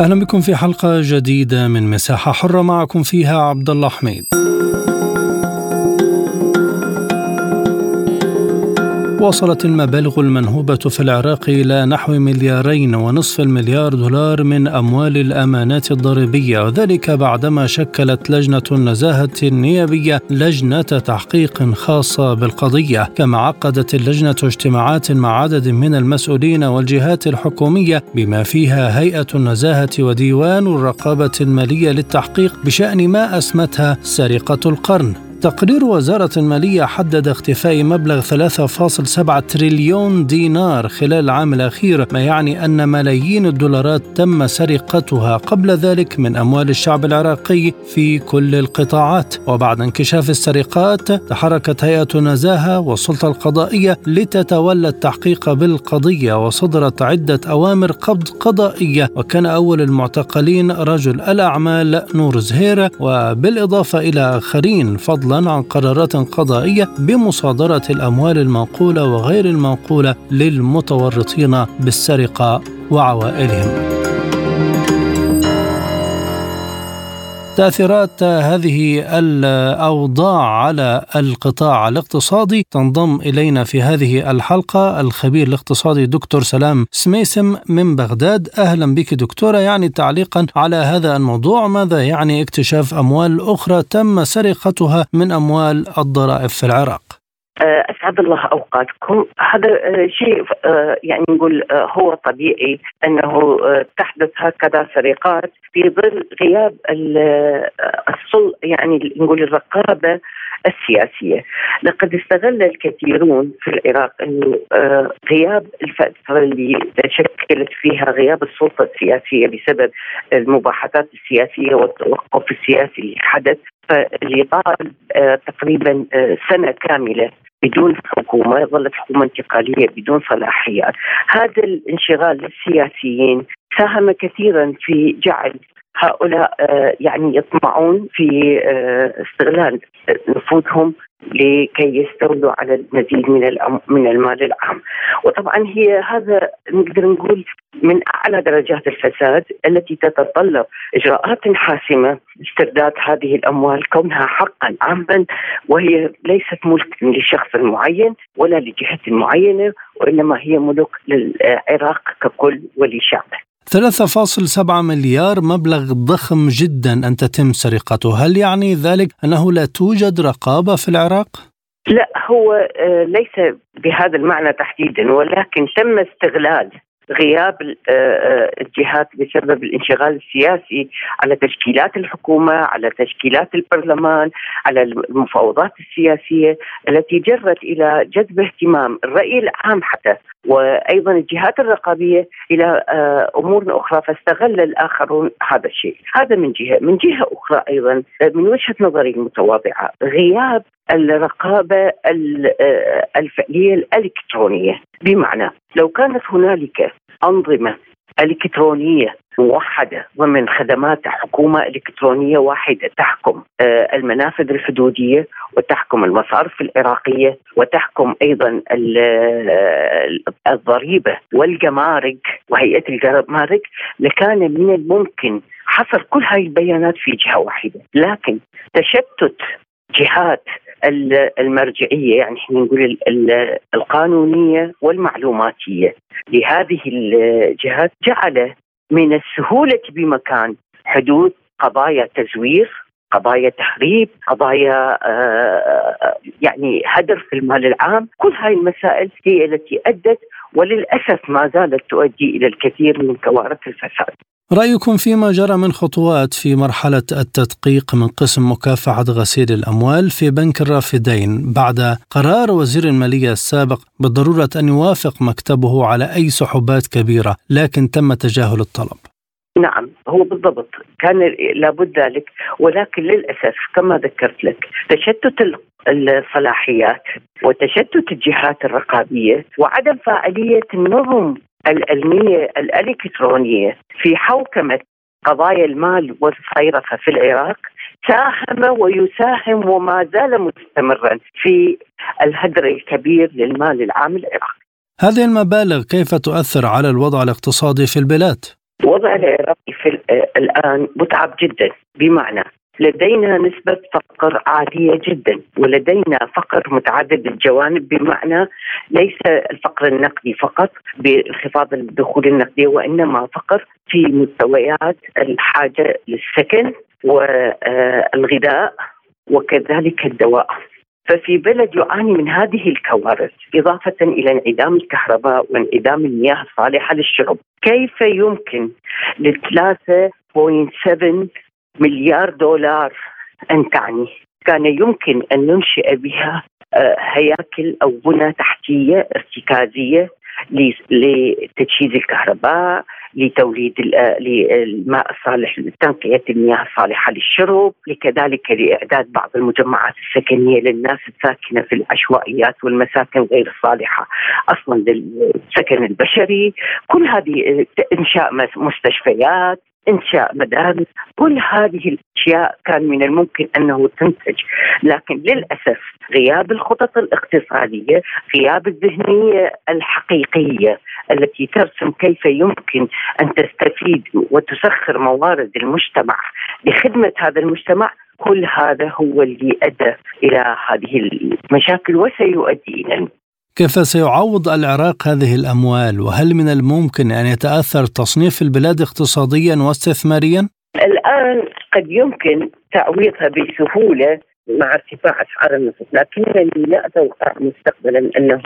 أهلا بكم في حلقة جديدة من مساحة حرة معكم فيها عبد الله حميد. وصلت المبالغ المنهوبة في العراق إلى نحو مليارين ونصف المليار دولار من أموال الأمانات الضريبية وذلك بعدما شكلت لجنة النزاهة النيابية لجنة تحقيق خاصة بالقضية. كما عقدت اللجنة اجتماعات مع عدد من المسؤولين والجهات الحكومية بما فيها هيئة النزاهة وديوان الرقابة المالية للتحقيق بشأن ما أسمتها سرقة القرن. تقرير وزارة المالية حدد اختفاء مبلغ 3.7 تريليون دينار خلال العام الأخير ما يعني أن ملايين الدولارات تم سرقتها قبل ذلك من أموال الشعب العراقي في كل القطاعات. وبعد انكشاف السرقات تحركت هيئة النزاهة والسلطة القضائية لتتولى التحقيق بالقضية وصدرت عدة أوامر قبض قضائية. وكان أول المعتقلين رجل الأعمال نور زهير وبالإضافة إلى آخرين فضل فضلا عن قرارات قضائية بمصادرة الأموال المنقولة وغير المنقولة للمتورطين بالسرقة وعوائلهم. تأثيرات هذه الأوضاع على القطاع الاقتصادي تنضم إلينا في هذه الحلقة الخبير الاقتصادي دكتور سلام سميسم من بغداد. أهلا بك دكتورة. يعني تعليقا على هذا الموضوع ماذا يعني اكتشاف أموال أخرى تم سرقتها من أموال الضرائب في العراق؟ أسعد الله أوقاتكم. هذا آه، شيء آه، يعني نقول هو طبيعي أنه تحدث هكذا سرقات في ظل غياب السل يعني نقول الرقابة السياسية، لقد استغل الكثيرون في العراق انه غياب الفترة اللي شكلت فيها غياب السلطة السياسية بسبب المباحثات السياسية والتوقف السياسي اللي حدث. فاللي طال تقريبا سنة كاملة بدون حكومة ظلت حكومة انتقالية بدون صلاحيات. هذا الانشغال للسياسيين ساهم كثيرا في جعل هؤلاء آه، يعني يطمعون في آه، استغلال نفوذهم لكي يستولوا على المزيد من من المال العام. وطبعا هي هذا نقدر نقول من أعلى درجات الفساد التي تتطلب إجراءات حاسمة استرداد هذه الأموال كونها حقا عاما وهي ليست ملك لشخص معين ولا لجهة معينة وإنما هي ملك للعراق ككل ولشعبه. 3.7 مليار مبلغ ضخم جدا أن تتم سرقته هل يعني ذلك أنه لا توجد رقابة في العراق؟ لا هو آه، ليس بهذا المعنى تحديدا ولكن تم استغلال غياب آه، آه، الجهات بسبب الانشغال السياسي على تشكيلات الحكومة، على تشكيلات البرلمان، على المفاوضات السياسية التي جرت إلى جذب اهتمام الرأي العام حتى. وأيضا الجهات الرقابية إلى آه، أمور أخرى فاستغل الآخرون هذا الشيء، هذا من جهة، من جهة أخرى أيضا من وجهة نظري المتواضعة غياب الرقابة الفعلية الإلكترونية. بمعنى لو كانت هنالك أنظمة إلكترونية موحدة ومن خدمات حكومة إلكترونية واحدة تحكم آه، المنافذ الحدودية وتحكم المصارف العراقية وتحكم أيضا آه، الضريبة والجمارك وهيئة الجمارك لكان من الممكن حصر كل هذه البيانات في جهة واحدة، لكن تشتت جهات المرجعية يعني إحنا نقول القانونية والمعلوماتية. لهذه الجهات جعل من السهولة بمكان حدوث قضايا تزوير قضايا تهريب قضايا آه، يعني هدر في المال العام. كل هاي المسائل هي التي أدت وللأسف ما زالت تؤدي إلى الكثير من كوارث الفساد. رأيكم فيما جرى من خطوات في مرحلة التدقيق من قسم مكافحة غسيل الأموال في بنك الرافدين بعد قرار وزير المالية السابق بالضرورة أن يوافق مكتبه على أي سحوبات كبيرة لكن تم تجاهل الطلب. نعم هو بالضبط. كان لابد ذلك ولكن للأسف كما ذكرت لك تشتت الصلاحيات وتشتت الجهات الرقابية وعدم فاعلية النظم العلميه الألكترونية في حوكمة قضايا المال والصيرفة في العراق ساهم ويساهم وما زال مستمرا في الهدر الكبير للمال العام العراقي. هذه المبالغ كيف تؤثر على الوضع الاقتصادي في البلاد؟ الوضع العراقي في الآن متعب جدا بمعنى لدينا نسبة فقر عالية جدا ولدينا فقر متعدد الجوانب بمعنى ليس الفقر النقدي فقط بانخفاض الدخول النقدية وإنما فقر في مستويات الحاجة للسكن والغذاء وكذلك الدواء. ففي بلد يعاني من هذه الكوارث إضافة إلى انعدام الكهرباء وانعدام المياه الصالحة للشرب كيف يمكن ل 3.7 مليار دولار أن تعني. كان يمكن أن ننشئ بها آه، هياكل أو بنى تحتية ارتكازية لتجهيز الكهرباء لتوليد الماء الصالح لتنقية المياه الصالحة للشرب لكذلك لإعداد بعض المجمعات السكنية للناس الساكنة في العشوائيات والمساكن غير الصالحة أصلا للسكن البشري. كل هذه إنشاء مستشفيات انشاء مدارس كل هذه الأشياء كان من الممكن أنه تنتج. لكن للأسف غياب الخطط الاقتصادية غياب الذهنية الحقيقية التي ترسم كيف يمكن أن تستفيد وتسخر موارد المجتمع لخدمه هذا المجتمع كل هذا هو اللي أدى إلى هذه المشاكل وسيؤدي إلى كيف سيعوض العراق هذه الأموال وهل من الممكن أن يتأثر تصنيف البلاد اقتصاديا واستثماريا؟ الآن قد يمكن تعويضها بسهولة مع ارتفاع أسعار النفط، لكنني لا أتوقع مستقبلا أنه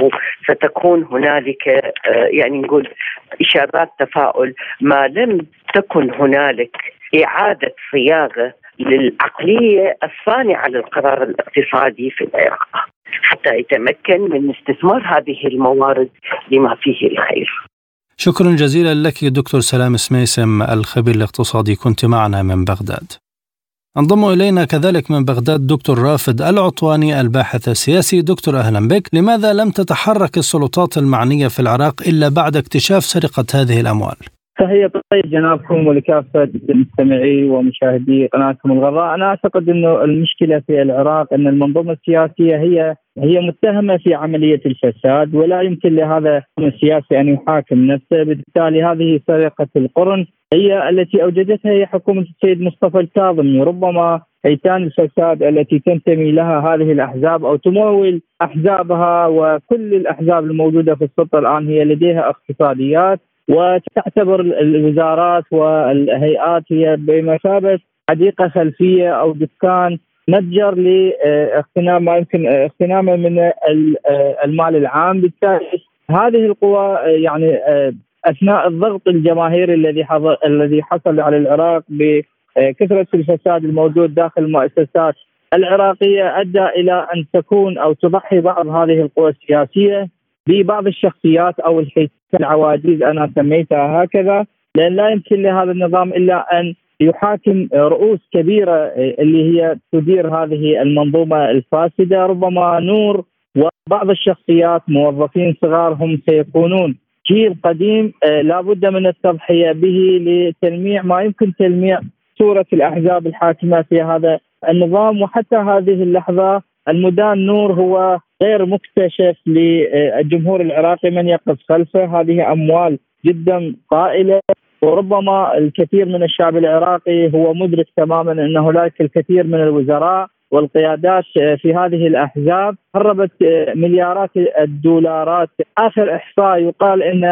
ستكون هنالك آه، يعني نقول إشارات تفاؤل ما لم تكن هنالك إعادة صياغة للعقلية الصانعة للقرار الاقتصادي في العراق. حتى يتمكن من استثمار هذه الموارد لما فيه الخير. شكرا جزيلا لك دكتور سلام سميسم الخبير الاقتصادي. كنت معنا من بغداد. انضم إلينا كذلك من بغداد دكتور رافد العطواني الباحث السياسي. دكتور أهلا بك. لماذا لم تتحرك السلطات المعنية في العراق إلا بعد اكتشاف سرقة هذه الأموال؟ تحية طيب جنابكم ولكافة مستمعي ومشاهدي قناتكم الغراء، أنا أعتقد أنه المشكلة في العراق أن المنظومة السياسية هي هي متهمة في عملية الفساد ولا يمكن لهذا السياسي أن يحاكم نفسه، بالتالي هذه سرقة القرن هي التي أوجدتها هي حكومة السيد مصطفى الكاظمي، ربما ايتان الفساد التي تنتمي لها هذه الأحزاب أو تمول أحزابها وكل الأحزاب الموجودة في السلطة الآن هي لديها اقتصاديات وتعتبر الوزارات والهيئات هي بمثابة حديقة خلفية أو دكان متجر لاغتنام ما يمكن اغتنامه من المال العام. بالتالي هذه القوى يعني أثناء الضغط الجماهيري الذي الذي حصل على العراق بكثرة الفساد الموجود داخل المؤسسات العراقية أدى إلى أن تكون أو تضحي بعض هذه القوى السياسية. ببعض الشخصيات أو العواجيز أنا سميتها هكذا لأن لا يمكن لهذا النظام إلا أن يحاكم رؤوس كبيرة اللي هي تدير هذه المنظومة الفاسدة. ربما نور وبعض الشخصيات موظفين صغار هم سيكونون. جيل قديم لابد من التضحية به لتلميع ما يمكن تلميع صورة الأحزاب الحاكمة في هذا النظام. وحتى هذه اللحظة المدان نور هو غير مكتشف للجمهور العراقي من يقف خلفه. هذه أموال جدا طائلة وربما الكثير من الشعب العراقي هو مدرك تماما أن هناك الكثير من الوزراء والقيادات في هذه الأحزاب هربت مليارات الدولارات. آخر إحصاء يقال إن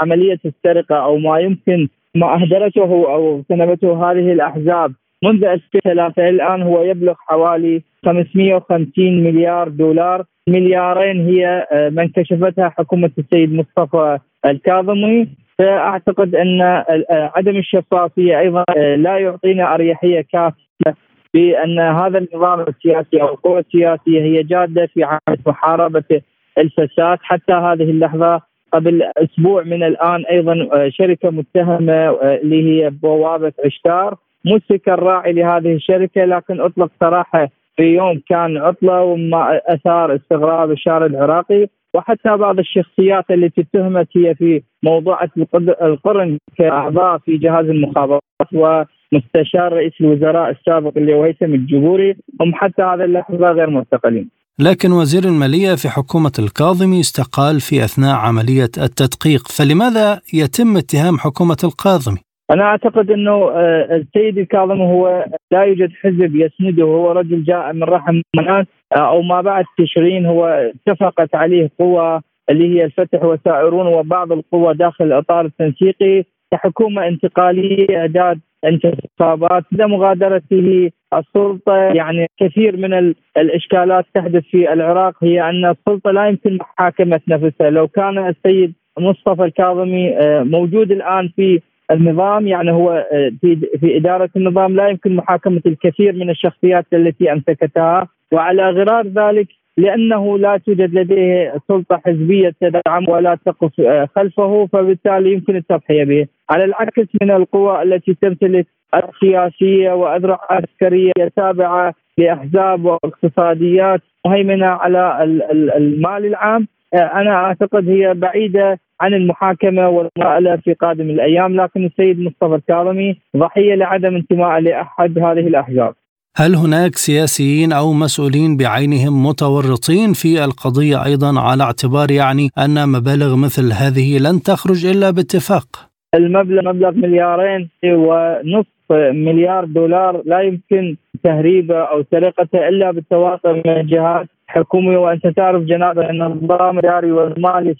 عملية السرقة أو ما يمكن ما أهدرته أو اغتنمته هذه الأحزاب. منذ 2003 الآن هو يبلغ حوالي 550 مليار دولار. مليارين هي آه، من كشفتها حكومة السيد مصطفى الكاظمي. فأعتقد أن آه، عدم الشفافية أيضا آه، لا يعطينا أريحية كافية بأن هذا النظام السياسي أو القوى السياسية هي جادة في عمليه محاربة الفساد. حتى هذه اللحظة قبل أسبوع من الآن أيضا شركة متهمة اللي هي بوابة عشتار مسك الراعي لهذه الشركة لكن أطلق سراحه في يوم كان عطلة وما أثار استغراب الشارع العراقي وحتى بعض الشخصيات التي اتهمت هي في موضوع القرن كأعضاء في جهاز المخابرات ومستشار رئيس الوزراء السابق اللي هو هيثم الجبوري هم حتى هذا اللحظة غير معتقلين. لكن وزير المالية في حكومة الكاظمي استقال في أثناء عملية التدقيق، فلماذا يتم اتهام حكومة الكاظمي؟ أنا أعتقد إنه آه، السيد الكاظم هو لا يوجد حزب يسنده هو رجل جاء من رحم الناس آه، أو ما بعد تشرين هو اتفقت عليه قوى اللي هي الفتح وسائرون وبعض القوى داخل الاطار التنسيقي كحكومة انتقالية إعداد انتخابات لمغادرته السلطة. يعني كثير من الإشكالات تحدث في العراق هي أن السلطة لا يمكن محاكمة نفسها. لو كان السيد مصطفى الكاظمي آه، موجود الآن في النظام يعني هو آه، في في إدارة النظام لا يمكن محاكمة الكثير من الشخصيات التي أمسكتها. وعلى غرار ذلك لأنه لا توجد لديه سلطة حزبية تدعم ولا تقف آه، خلفه فبالتالي يمكن التضحية به، على العكس من القوى التي تمتلك السياسية وأذرع عسكرية تابعة لأحزاب واقتصاديات مهيمنة على المال العام آه، أنا أعتقد هي بعيدة عن المحاكمة والمساءله في قادم الأيام لكن السيد مصطفى الكاظمي ضحية لعدم انتماء لأحد هذه الأحزاب. هل هناك سياسيين أو مسؤولين بعينهم متورطين في القضية أيضا على اعتبار يعني أن مبالغ مثل هذه لن تخرج إلا باتفاق؟ المبلغ مبلغ مليارين ونصف مليار دولار لا يمكن تهريبه أو سرقته إلا بالتواصل من الجهات الحكوميه وأنت تعرف جناب إن النظام الإداري والمالي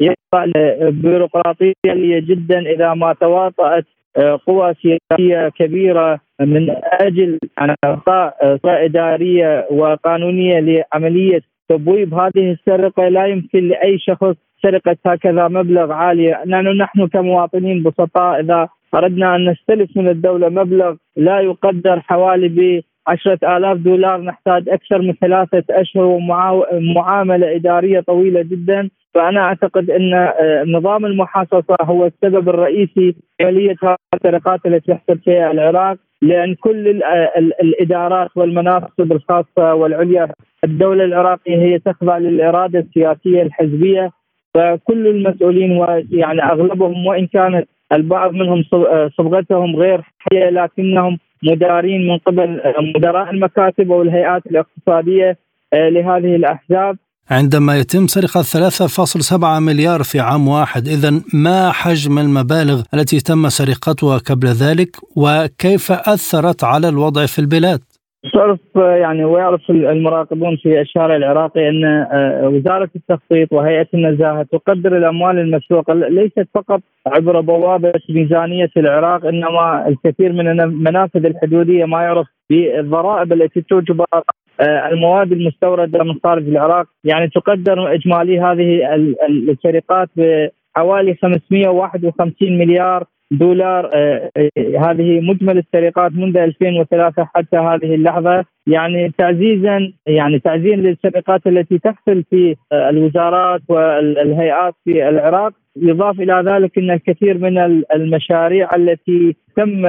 يخضع لبيروقراطية عالية جدا إذا ما تواطأت آه، قوى سياسية كبيرة من أجل اعطاء إدارية وقانونية لعملية تبويب هذه السرقة. لا يمكن لأي شخص سرقة هكذا مبلغ عالي. لأنه نحن كمواطنين بسطاء إذا أردنا أن نستلف من الدولة مبلغ لا يقدر حوالي ب عشرة آلاف دولار نحتاج أكثر من ثلاثة أشهر ومعاملة إدارية طويلة جدا. فأنا أعتقد أن آه، نظام المحاصصة هو السبب الرئيسي في عملية السرقات التي تحصل في العراق لأن كل آه، الإدارات والمناصب الخاصة والعليا الدولة العراقية هي تخضع للإرادة السياسية الحزبية. فكل المسؤولين ويعني أغلبهم وإن كانت البعض منهم آه، صبغتهم غير حية لكنهم مدارين من قبل مدراء المكاتب والهيئات الاقتصادية آه، لهذه الأحزاب عندما يتم سرقة 3.7 مليار في عام واحد إذا ما حجم المبالغ التي تم سرقتها قبل ذلك وكيف أثرت على الوضع في البلاد؟ تعرف يعني ويعرف المراقبون في الشارع العراقي أن آه، وزارة التخطيط وهيئة النزاهة تقدر الأموال المسروقة ليست فقط عبر بوابة ميزانية العراق إنما الكثير من المنافذ الحدودية ما يعرف بالضرائب التي تجبر آه، المواد المستوردة من خارج العراق. يعني تقدر إجمالي هذه السرقات بحوالي 551 مليار دولار آه، آه، هذه مجمل السرقات منذ 2003 حتى هذه اللحظة. يعني تعزيزا يعني تعزيزا للسرقات التي تحصل في آه، الوزارات والهيئات في العراق. يضاف إلى ذلك إن الكثير من المشاريع التي تم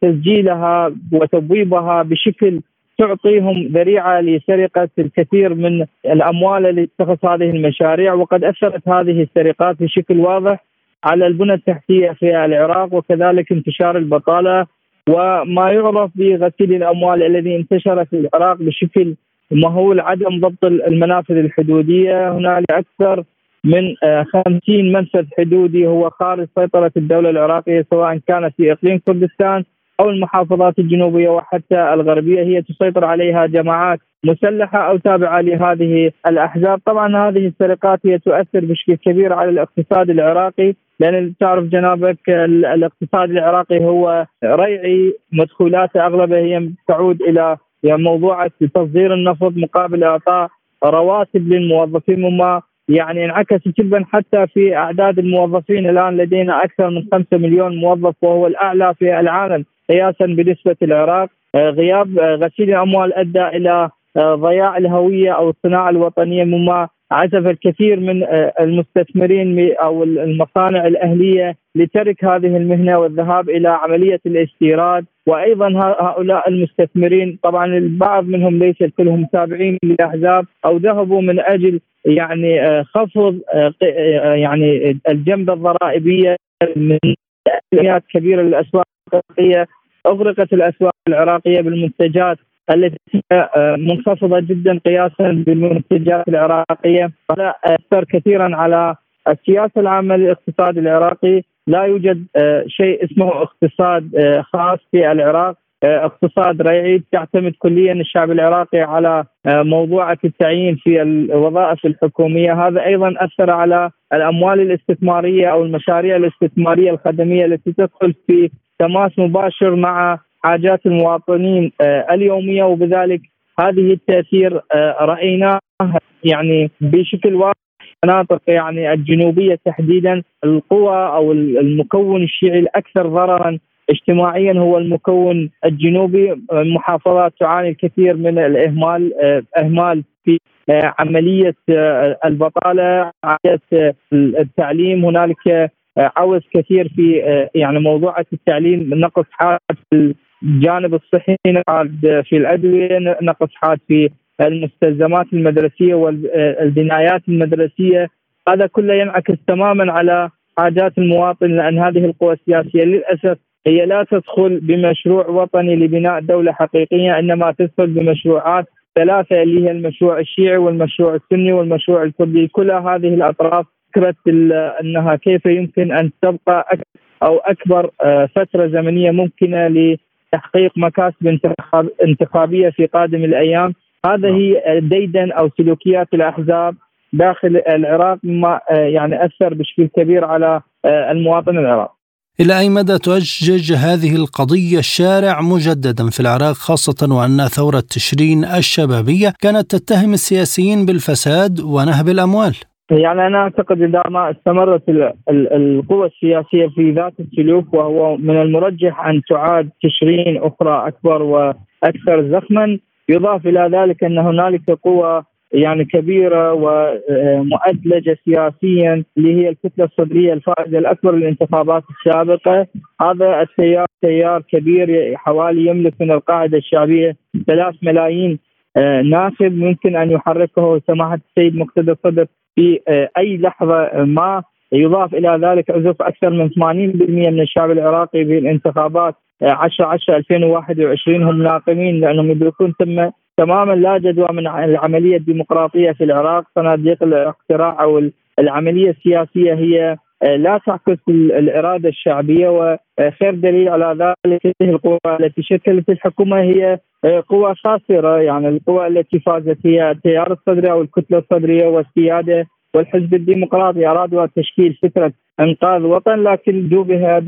تسجيلها وتبويبها بشكل تعطيهم ذريعة لسرقة الكثير من الأموال التي تخص هذه المشاريع. وقد أثرت هذه السرقات بشكل واضح. على البنى التحتية في العراق وكذلك انتشار البطالة وما يعرف بغسيل الأموال الذي انتشر في العراق بشكل مهول عدم ضبط المنافذ الحدودية. هنالك أكثر من 50 آه، منفذ حدودي هو خارج سيطرة الدولة العراقية سواء كانت في إقليم كردستان أو المحافظات الجنوبية وحتى الغربية. هي تسيطر عليها جماعات مسلحة أو تابعة لهذه الأحزاب، طبعا هذه السرقات هي تؤثر بشكل كبير على الاقتصاد العراقي. لأن تعرف جنابك الاقتصاد العراقي هو ريعي مدخولاته اغلبها هي تعود إلى موضوع تصدير النفط مقابل إعطاء رواتب للموظفين مما يعني انعكس جدا حتى في أعداد الموظفين. الآن لدينا أكثر من 5 مليون موظف وهو الأعلى في العالم قياسا بنسبة العراق. آه، غياب آه، غسيل الأموال أدى إلى آه، ضياع الهوية أو الصناعة الوطنية مما عزف الكثير من آه، المستثمرين أو المصانع الأهلية لترك هذه المهنة والذهاب إلى عملية الاستيراد. وأيضا هؤلاء المستثمرين طبعا البعض منهم ليس كلهم تابعين للأحزاب أو ذهبوا من أجل يعني آه، خفض يعني الجنبه الضرائبية من كبيرة للأسواق العراقية أغرقت الأسواق العراقية بالمنتجات. التي آه، منخفضة جدا قياسا بالمنتجات العراقية هذا أثر كثيرا على السياسة العامة للاقتصاد العراقي. لا يوجد آه، شيء اسمه اقتصاد آه، خاص في العراق. اقتصاد ريعي. تعتمد كليا الشعب العراقي على موضوعة التعيين في الوظائف الحكومية. هذا أيضا أثر على الأموال الاستثمارية أو المشاريع الاستثمارية الخدمية التي تدخل في تماس مباشر مع حاجات المواطنين آه، اليوميه وبذلك هذه التأثير آه، رايناه يعني بشكل واضح المناطق يعني الجنوبية تحديدا القوى أو المكون الشيعي الأكثر ضررا اجتماعيا هو المكون الجنوبي. المحافظات تعاني الكثير من الإهمال آه، إهمال في عملية البطالة عملية التعليم. هنالك عوز كثير في يعني موضوعه التعليم نقص في الجانب الصحي حاد في الأدوية نقص حاد في المستلزمات المدرسية والبنايات المدرسية. هذا كله ينعكس تماما على حاجات المواطن لأن هذه القوى السياسية للأسف هي لا تدخل بمشروع وطني لبناء دولة حقيقية إنما تدخل بمشروعات ثلاثة اللي هي المشروع الشيعي والمشروع السني والمشروع الكردي. كل هذه الأطراف فكره أنها كيف يمكن أن تبقى أو أكبر آه، فترة زمنية ممكنة لتحقيق مكاسب انتخابية في قادم الأيام. هذا هي ديدن أو سلوكيات الأحزاب داخل العراق مما آه، يعني أثر بشكل كبير على آه، المواطن العراقي. إلى أي مدى تؤجج هذه القضية الشارع مجددا في العراق خاصة وأن ثورة تشرين الشبابية كانت تتهم السياسيين بالفساد ونهب الأموال؟ يعني أنا أعتقد إذا ما استمرت القوى السياسية في ذات السلوك وهو من المرجح أن تعاد تشرين أخرى أكبر وأكثر زخما يضاف إلى ذلك أن هنالك قوى يعني كبيرة ومؤدلجة سياسيا اللي هي الكتله الصدرية الفائزة الأكبر للانتخابات السابقة. هذا التيار تيار كبير حوالي يملك من القاعدة الشعبية ثلاث ملايين آه، ناخب ممكن أن يحركه سماحة السيد مقتدى الصدر في آه، أي لحظة ما يضاف إلى ذلك عزف أكثر من 80% من الشعب العراقي في الانتخابات. 10 10 2021 هم ناقمين لأنهم يدركون تم تماما لا جدوى من العملية الديمقراطية في العراق. صناديق الاقتراع أو العملية السياسية هي لا تعكس الإرادة الشعبية وخير دليل على ذلك هذه القوى التي شكلت الحكومة هي آه، قوى خاسرة. يعني القوى التي فازت هي التيار الصدري أو الكتلة الصدرية والسيادة والحزب الديمقراطي أرادوا تشكيل فكره إنقاذ وطن لكن جوبها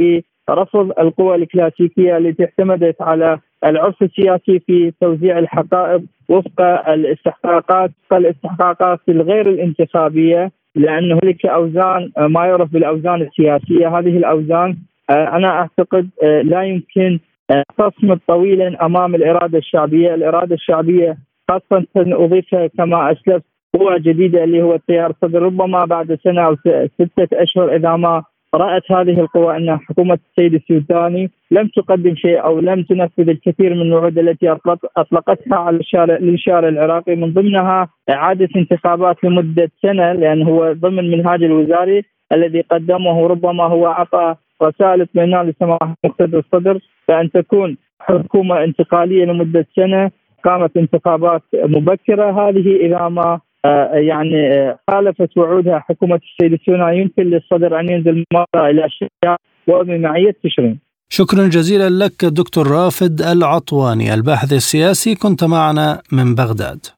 برفض القوى الكلاسيكية التي اعتمدت على العرف السياسي في توزيع الحقائب وفق الاستحقاقات الاستحقاقات الغير الانتخابية. لأن هناك اوزان آه، ما يعرف بالأوزان السياسية. هذه الأوزان آه، أنا أعتقد آه، لا يمكن تصمد طويلا أمام الإرادة الشعبية، الإرادة الشعبية خاصة اضيفها كما أسلفت قوة جديدة اللي هو التيار الصدر ربما بعد سنة أو ستة أشهر إذا ما رأت هذه القوى أن حكومة السيد السوداني لم تقدم شيء أو لم تنفذ الكثير من الوعود التي أطلقتها على الشارع للشارع العراقي من ضمنها إعادة انتخابات لمدة سنة لأن هو ضمن المنهاج الوزاري الذي قدمه ربما هو أعطى رسائل اطمئنان لسماحة مقتدى الصدر بأن تكون حكومة انتقالية لمدة سنة قامت انتخابات مبكرة. هذه إذا ما يعني آه، خالفت وعودها حكومة السيد السوداني يمكن للصدر أن ينزل مرة إلى الشارع وبمعيه تشرين. شكرا جزيلا لك دكتور رافد العطواني الباحث السياسي كنت معنا من بغداد.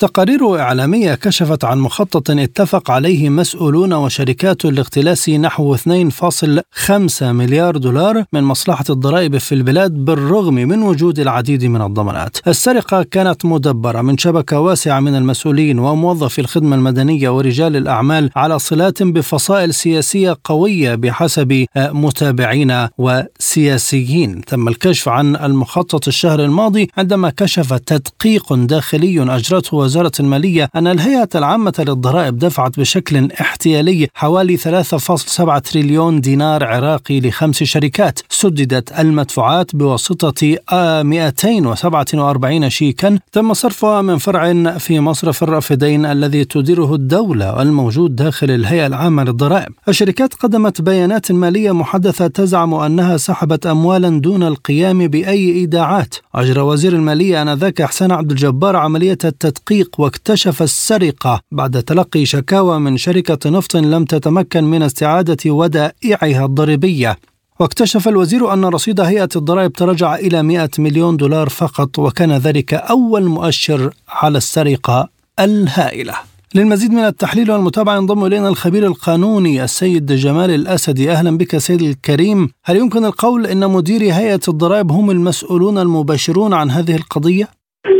تقارير إعلامية كشفت عن مخطط اتفق عليه مسؤولون وشركات لاختلاس نحو 2.5 مليار دولار من مصلحة الضرائب في البلاد بالرغم من وجود العديد من الضمانات. السرقة كانت مدبرة من شبكة واسعة من المسؤولين وموظفي الخدمة المدنية ورجال الأعمال على صلات بفصائل سياسية قوية بحسب متابعين وسياسيين. تم الكشف عن المخطط الشهر الماضي عندما كشف تدقيق داخلي أجرته وزارة المالية أن الهيئة العامة للضرائب دفعت بشكل احتيالي حوالي 3.7 تريليون دينار عراقي لخمس شركات. سددت المدفوعات بواسطة 247 شيكا. تم صرفها من فرع في مصرف الرافدين الذي تديره الدولة الموجود داخل الهيئة العامة للضرائب. الشركات قدمت بيانات مالية محدثة تزعم أنها سحبت أموالا دون القيام بأي إيداعات. أجرى وزير المالية آنذاك إحسان عبد الجبار عملية التدقيق واكتشف السرقة بعد تلقي شكاوى من شركة نفط لم تتمكن من استعادة ودائعها الضريبية. واكتشف الوزير أن رصيد هيئة الضرائب تراجع إلى 100 مليون دولار فقط وكان ذلك أول مؤشر على السرقة الهائلة. للمزيد من التحليل والمتابعة ينضم إلينا الخبير القانوني السيد جمال الأسدي. أهلا بك سيد الكريم. هل يمكن القول أن مديري هيئة الضرائب هم المسؤولون المباشرون عن هذه القضية؟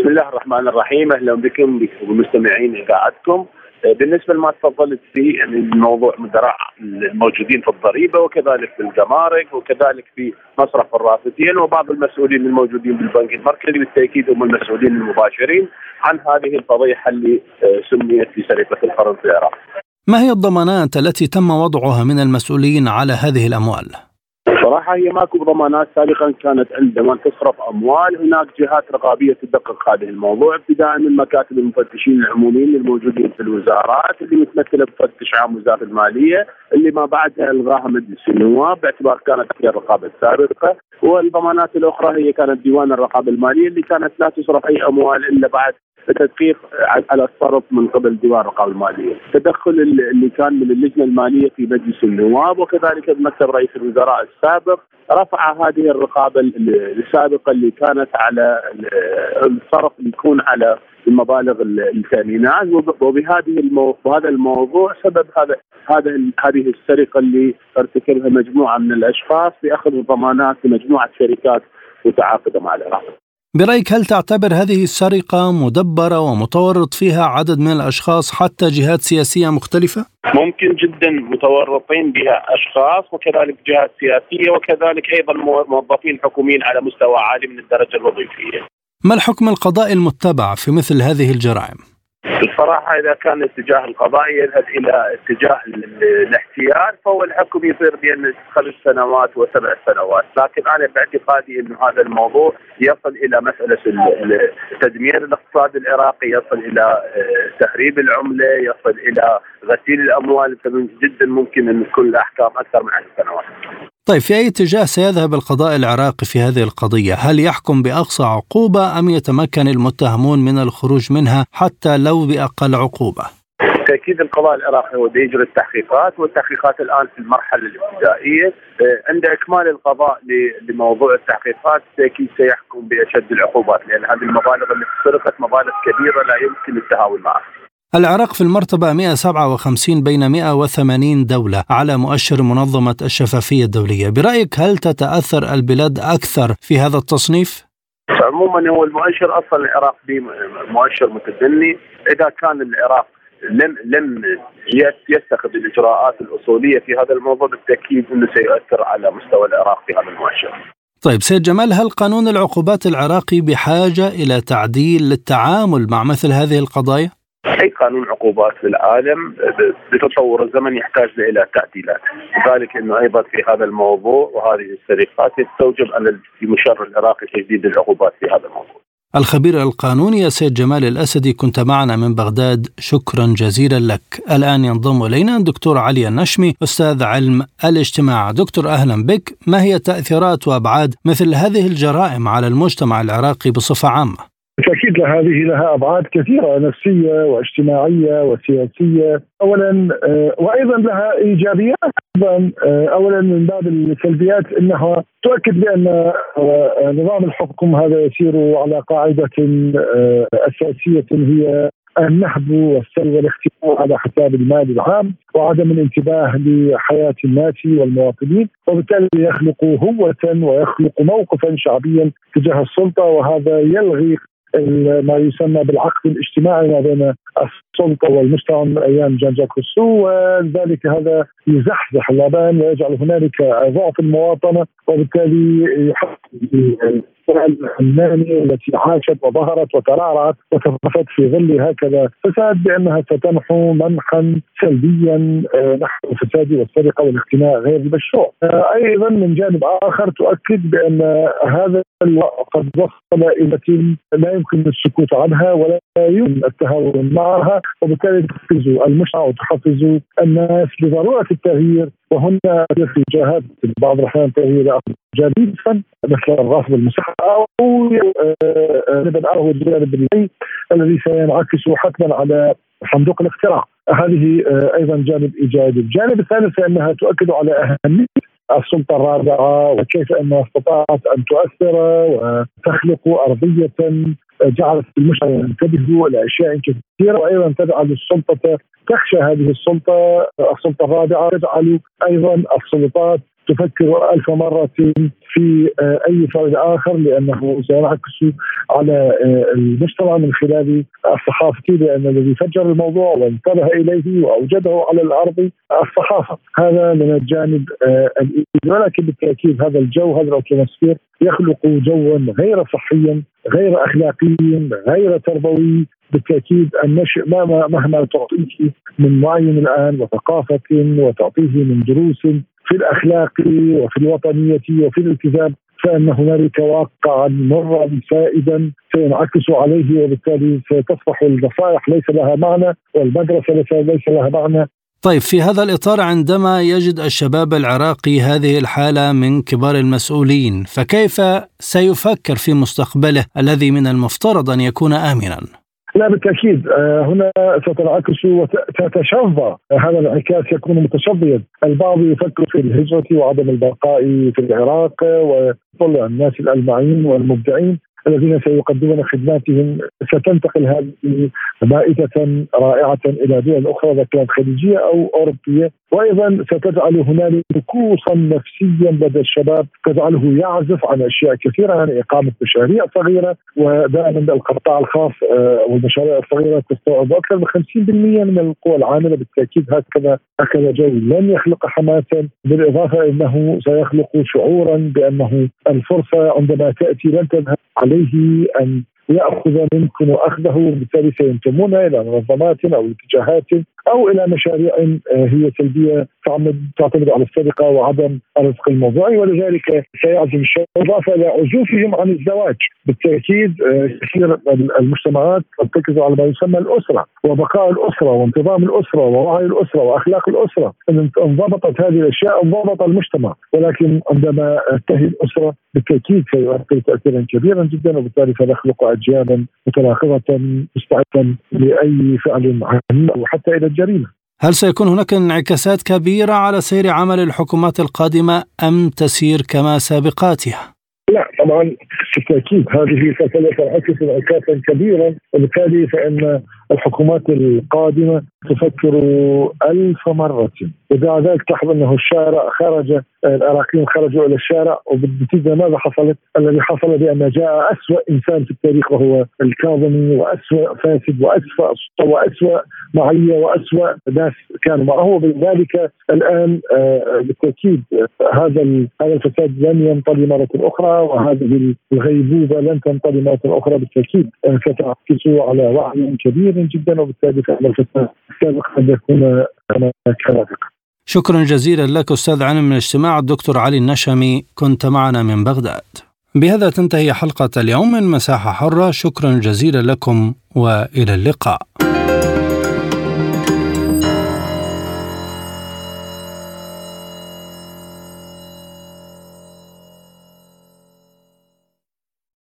بسم الله الرحمن الرحيم أهلا بكم ومستمعين إذاعتكم بالنسبة لما تفضلت فيه الموضوع مدراء الموجودين في الضريبة وكذلك في الجمارك وكذلك في مصرف الرافدين وبعض المسؤولين الموجودين بالبنك المركزي بالتأكيد هم المسؤولين المباشرين عن هذه الفضيحة اللي آه، سميت بسرقة القرن في العراق. ما هي الضمانات التي تم وضعها من المسؤولين على هذه الأموال؟ صراحة هي ماكو ضمانات سابقا كانت عندما تصرف أموال. هناك جهات رقابية تدقق هذه الموضوع ابتداء من مكاتب المفتشين العموميين الموجودين في الوزارات اللي متمثلة بفتش عام وزارة المالية اللي ما بعدها الغاها مجلس النواب باعتبار كانت هي الرقابة السابقة. والضمانات الأخرى هي كانت ديوان الرقابة المالية اللي كانت لا تصرف أي أموال إلا بعد تدقيق على الصرف من قبل ديوان الرقابه المالية، التدخل اللي كان من اللجنة المالية في مجلس النواب وكذلك بمكتب رئيس الوزراء السابق. رفع هذه الرقابة السابقة اللي كانت على الصرف اللي يكون على المبالغ التامينات وبهذه المو... بهذا الموضوع سبب هذا هذا هذه السرقة اللي ارتكبها مجموعة من الأشخاص باخذ الضمانات لمجموعة شركات متعاقدة مع العراق. برأيك هل تعتبر هذه السرقة مدبرة ومتورط فيها عدد من الأشخاص حتى جهات سياسية مختلفة؟ ممكن جدا متورطين بها أشخاص وكذلك جهات سياسية وكذلك أيضا موظفين حكوميين على مستوى عالي من الدرجة الوظيفية ما الحكم القضائي المتبع في مثل هذه الجرائم؟ بصراحه إذا كان اتجاه القضاء يذهب إلى اتجاه الاحتيال فهو الحكم يصير بين خمس سنوات وسبع سنوات، لكن أنا باعتقادي إنه هذا الموضوع يصل إلى مسألة تدمير الاقتصاد العراقي، يصل إلى آه، تخريب العملة، يصل إلى غسيل الأموال فمن جدا ممكن أن تكون الأحكام أكثر من 10 سنوات. طيب في أي اتجاه سيذهب القضاء العراقي في هذه القضية؟ هل يحكم بأقصى عقوبة أم يتمكن المتهمون من الخروج منها حتى لو بأقل عقوبة؟ بالتاكيد القضاء العراقي هو يجري التحقيقات والتحقيقات الآن في المرحلة الابتدائية آه، عند إكمال القضاء لموضوع التحقيقات بالتأكيد سيحكم بأشد العقوبات لأن هذه المبالغ التي سرقت مبالغ كبيرة لا يمكن التهاون معها. العراق في المرتبة 157 بين 180 دولة على مؤشر منظمة الشفافية الدولية برأيك هل تتأثر البلاد أكثر في هذا التصنيف؟ عموما هو المؤشر أصلا العراق مؤشر متدني إذا كان العراق لم لم يتخذ الإجراءات الأصولية في هذا الموضوع بالتأكيد إنه سيؤثر على مستوى العراق في هذا المؤشر. طيب سيد جمال هل قانون العقوبات العراقي بحاجة إلى تعديل للتعامل مع مثل هذه القضايا؟ أي قانون عقوبات في العالم بتطور الزمن يحتاج إلى تعديلات، لذلك إنه أيضا في هذا الموضوع وهذه السرقات يستوجب أن المشرع العراقي تجديد العقوبات في هذا الموضوع. الخبير القانوني السيد جمال الأسدي كنت معنا من بغداد. شكرا جزيلا لك. الآن ينضم إلينا الدكتور علي النشمي أستاذ علم الاجتماع. دكتور أهلا بك. ما هي تأثيرات وأبعاد مثل هذه الجرائم على المجتمع العراقي بصفة عامة؟ بالتأكيد هذه لها أبعاد كثيرة نفسية واجتماعية وسياسية. اولا آه، وأيضا لها إيجابيات. أيضا آه، اولا من باب السلبيات إنها تؤكد بأن آه، نظام الحكم هذا يسير على قاعدة أساسية هي النهب والسلب والاختفاء على حساب المال العام وعدم الانتباه لحياة الناس والمواطنين وبالتالي يخلق هوة ويخلق موقفا شعبيا تجاه السلطة وهذا يلغي ما يسمى بالعقد الاجتماعي ما بين السلطة والمجتمع من أيام جان جاك روسو وذلك هذا يزحزح اللبان ويجعل هنالك ضعف المواطنة وبالتالي يحط الشارع العماني التي عاشت وظهرت وترعرعت وترفت في ظل هكذا فساد بأنها ستمحو منحا سلبيا آه، نحو الفساد والسرقة والاختناق غير المشروع. آه، أيضا من جانب آخر تؤكد بأن هذا قد وصل إلى لا يمكن السكوت عنها ولا يمكن التهاون معها وبالتالي تحفز المجتمع وتحفز الناس لضرورة التغيير وهنا في جهات بعض الأحيان تغيير جانبا مثل الرفض المساحه أو جانبا اخر الجانب الذي سينعكس حتما على صندوق الاقتراع. هذه آه، أيضا جانب إيجابي، الجانب الثالث فإنها تؤكد على أهمية السلطة الرابعة وكيف إنها استطاعت أن تؤثر وتخلق أرضية جعلت المجتمع ينتبه إلى اشياء كثيرة وأيضا تجعل السلطة تخشى هذه السلطة السلطة الرابعه تجعل أيضا السلطات تفكر ألف مرة في آه، أي فرد آخر لأنه سينعكس على آه، المجتمع من خلال الصحافة لأن الذي فجر الموضوع وانتبه إليه وأوجده على الأرض الصحافة. هذا من الجانب آه، ولكن بالتأكيد هذا الجو هذا الأتموسفير يخلق جوا غير صحيا غير أخلاقي غير تربوي بالتأكيد النشء مهما تعطيه من وعي الآن وثقافة وتعطيه من دروس في الأخلاق وفي الوطنية وفي الالتزام فإن هنالك واقعا مرا سائدا سينعكس عليه وبالتالي ستصبح النصائح ليس لها معنى والمدرسة ليس لها معنى طيب في هذا الإطار عندما يجد الشباب العراقي هذه الحالة من كبار المسؤولين فكيف سيفكر في مستقبله الذي من المفترض أن يكون امنا؟ لا بالتأكيد. آه، هنا ستنعكس وتتشظى. هذا الانعكاس يكون متشظيا. البعض يفكر في الهجرة وعدم البقاء في العراق وطلع الناس الألمعين والمبدعين الذين سيقدمون خدماتهم. ستنتقل هذه مائدة رائعة إلى دول أخرى إذا كانت خليجية أو أوروبية. وأيضا ستجعل هنالك طقوسا نفسيا لدى الشباب تجعله يعزف عن أشياء كثيرة عن يعني إقامة مشاريع صغيرة ودائما القطاع الخاص آه، والمشاريع الصغيرة تستوعب أكثر من 50% من القوى العاملة بالتأكيد هكذا هكذا جو لن يخلق حماسا. بالإضافة إنه سيخلق شعورا بأنه الفرصة عندما تأتي لن تذهب عليه أن يأخذ منكم اخذه وبالتالي سينتمون إلى منظمات أو اتجاهات أو إلى مشاريع آه، هي سلبية تعمد تعتمد على السرقه وعدم الرزق الموضوعي ولذلك سيعزم الشباب إضافة إلى عزوفهم عن الزواج. بالتأكيد آه، كثير المجتمعات تركز على ما يسمى الأسرة وبقاء الأسرة وانتظام الأسرة ووعي الأسرة وأخلاق الأسرة. ان انضبطت هذه الأشياء انضبط المجتمع. ولكن عندما تنتهي الأسرة بالتأكيد سيؤثر تاثيرا كبيرا جدا وبالتالي سنخلق اجيالا متناقضه مستعده لأي فعل عنيف وحتى إلى الجريمة. هل سيكون هناك انعكاسات كبيرة على سير عمل الحكومات القادمة أم تسير كما سابقاتها؟ لا طبعا بالتأكيد هذه سوف تنعكس انعكاسا كبيرا وبالتالي فإن الحكومات القادمة تفكر ألف مرة. وبعد ذلك تلاحظ أنه الشارع خرج العراقيين خرجوا إلى الشارع وبالنتيجة ماذا حصلت؟ الذي حصل بأن جاء أسوأ إنسان في التاريخ وهو الكاظمي وأسوأ فاسد وأسوأ وأسوأ معية وأسوأ ناس كانوا معه. وبذلك الآن آه، بالتأكيد هذا هذا الفساد لن ينطلي مرة أخرى وهذه الغيبوبة لن تنطلي مرة أخرى. بالتأكيد ستعكس على وعي كبير. جدا وبالتالي فإن الفساد السابق قد يكون شكرا جزيلا لك أستاذ علم من الاجتماع الدكتور علي النشمي. كنت معنا من بغداد. بهذا تنتهي حلقة اليوم. من مساحة حرة. شكرا جزيلا لكم وإلى اللقاء.